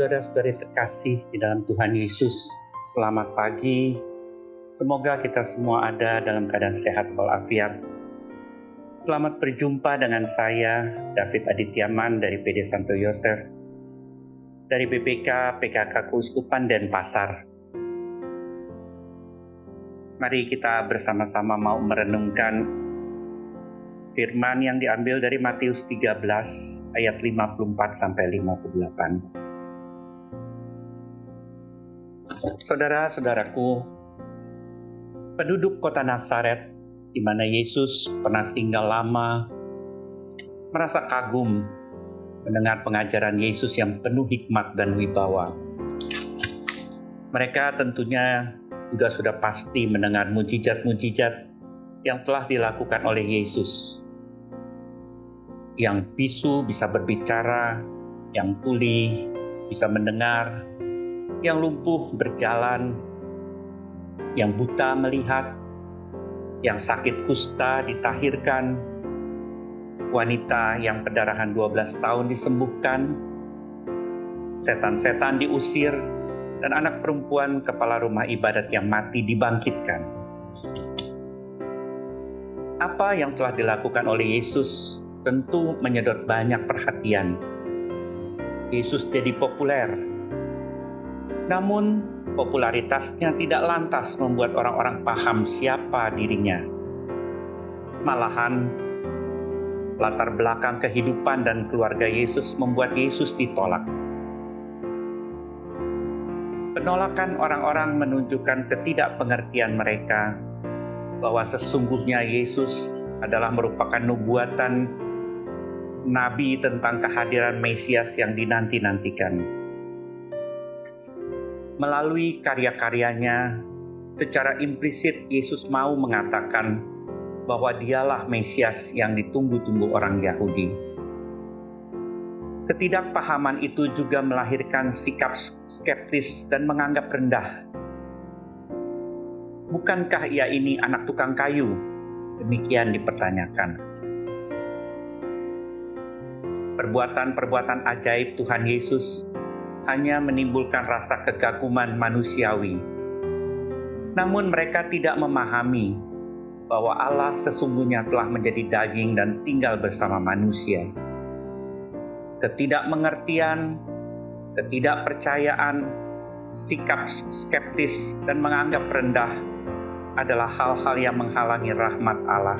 Saudara-saudari terkasih di dalam Tuhan Yesus, selamat pagi. Semoga kita semua ada dalam keadaan sehat walafiat. Selamat berjumpa dengan saya, David Adityaman dari PD Santo Yosef, dari BPK PKK Keuskupan Denpasar. Mari kita bersama-sama mau merenungkan firman yang diambil dari Matius 13 ayat 54 sampai 58. Saudara-saudaraku, penduduk kota Nazaret di mana Yesus pernah tinggal lama merasa kagum mendengar pengajaran Yesus yang penuh hikmat dan wibawa. Mereka tentunya juga sudah pasti mendengar mujizat-mujizat yang telah dilakukan oleh Yesus. Yang bisu bisa berbicara, yang tuli bisa mendengar, yang lumpuh berjalan, yang buta melihat, yang sakit kusta ditahirkan, wanita yang pendarahan 12 tahun disembuhkan, setan-setan diusir, dan anak perempuan kepala rumah ibadat yang mati dibangkitkan. Apa yang telah dilakukan oleh Yesus tentu menyedot banyak perhatian. Yesus jadi populer namun, popularitasnya tidak lantas membuat orang-orang paham siapa dirinya. Malahan, latar belakang kehidupan dan keluarga Yesus membuat Yesus ditolak. Penolakan orang-orang menunjukkan ketidakpengertian mereka bahwa sesungguhnya Yesus adalah merupakan nubuatan nabi tentang kehadiran Mesias yang dinanti-nantikan melalui karya-karyanya, secara implisit Yesus mau mengatakan bahwa dialah Mesias yang ditunggu-tunggu orang Yahudi. Ketidakpahaman itu juga melahirkan sikap skeptis dan menganggap rendah. Bukankah ia ini anak tukang kayu? Demikian dipertanyakan. Perbuatan-perbuatan ajaib Tuhan Yesus hanya menimbulkan rasa kegaguman manusiawi. Namun mereka tidak memahami bahwa Allah sesungguhnya telah menjadi daging dan tinggal bersama manusia. Ketidakmengertian, ketidakpercayaan, sikap skeptis dan menganggap rendah adalah hal-hal yang menghalangi rahmat Allah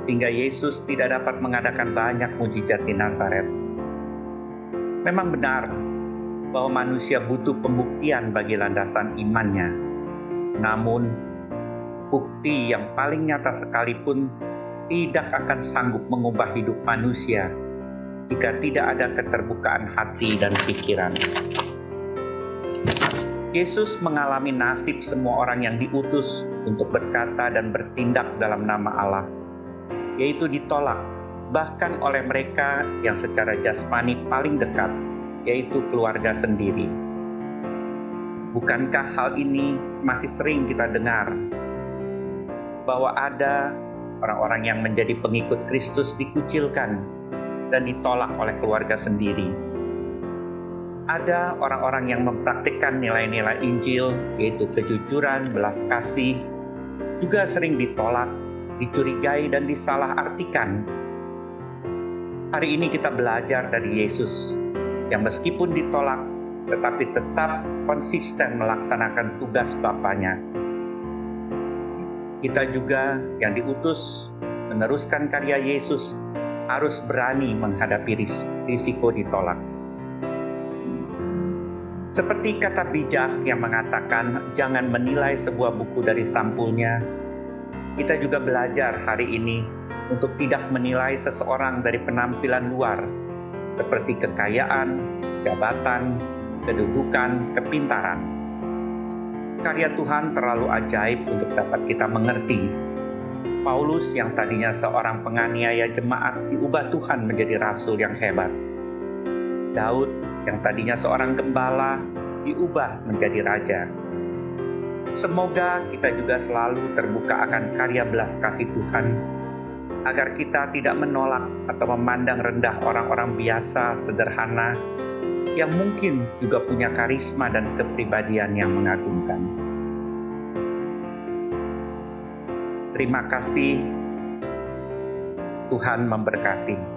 sehingga Yesus tidak dapat mengadakan banyak mujizat di Nazaret. Memang benar bahwa manusia butuh pembuktian bagi landasan imannya. Namun, bukti yang paling nyata sekalipun tidak akan sanggup mengubah hidup manusia jika tidak ada keterbukaan hati dan pikiran. Yesus mengalami nasib semua orang yang diutus untuk berkata dan bertindak dalam nama Allah, yaitu ditolak bahkan oleh mereka yang secara jasmani paling dekat yaitu keluarga sendiri. Bukankah hal ini masih sering kita dengar bahwa ada orang-orang yang menjadi pengikut Kristus dikucilkan dan ditolak oleh keluarga sendiri? Ada orang-orang yang mempraktikkan nilai-nilai Injil, yaitu kejujuran, belas kasih, juga sering ditolak, dicurigai, dan disalahartikan. Hari ini kita belajar dari Yesus yang meskipun ditolak tetapi tetap konsisten melaksanakan tugas Bapaknya. Kita juga yang diutus meneruskan karya Yesus harus berani menghadapi risiko ditolak. Seperti kata bijak yang mengatakan jangan menilai sebuah buku dari sampulnya, kita juga belajar hari ini untuk tidak menilai seseorang dari penampilan luar, seperti kekayaan, jabatan, kedudukan, kepintaran. Karya Tuhan terlalu ajaib untuk dapat kita mengerti. Paulus yang tadinya seorang penganiaya jemaat diubah Tuhan menjadi rasul yang hebat. Daud yang tadinya seorang gembala diubah menjadi raja. Semoga kita juga selalu terbuka akan karya belas kasih Tuhan agar kita tidak menolak atau memandang rendah orang-orang biasa, sederhana, yang mungkin juga punya karisma dan kepribadian yang mengagumkan. Terima kasih, Tuhan memberkati.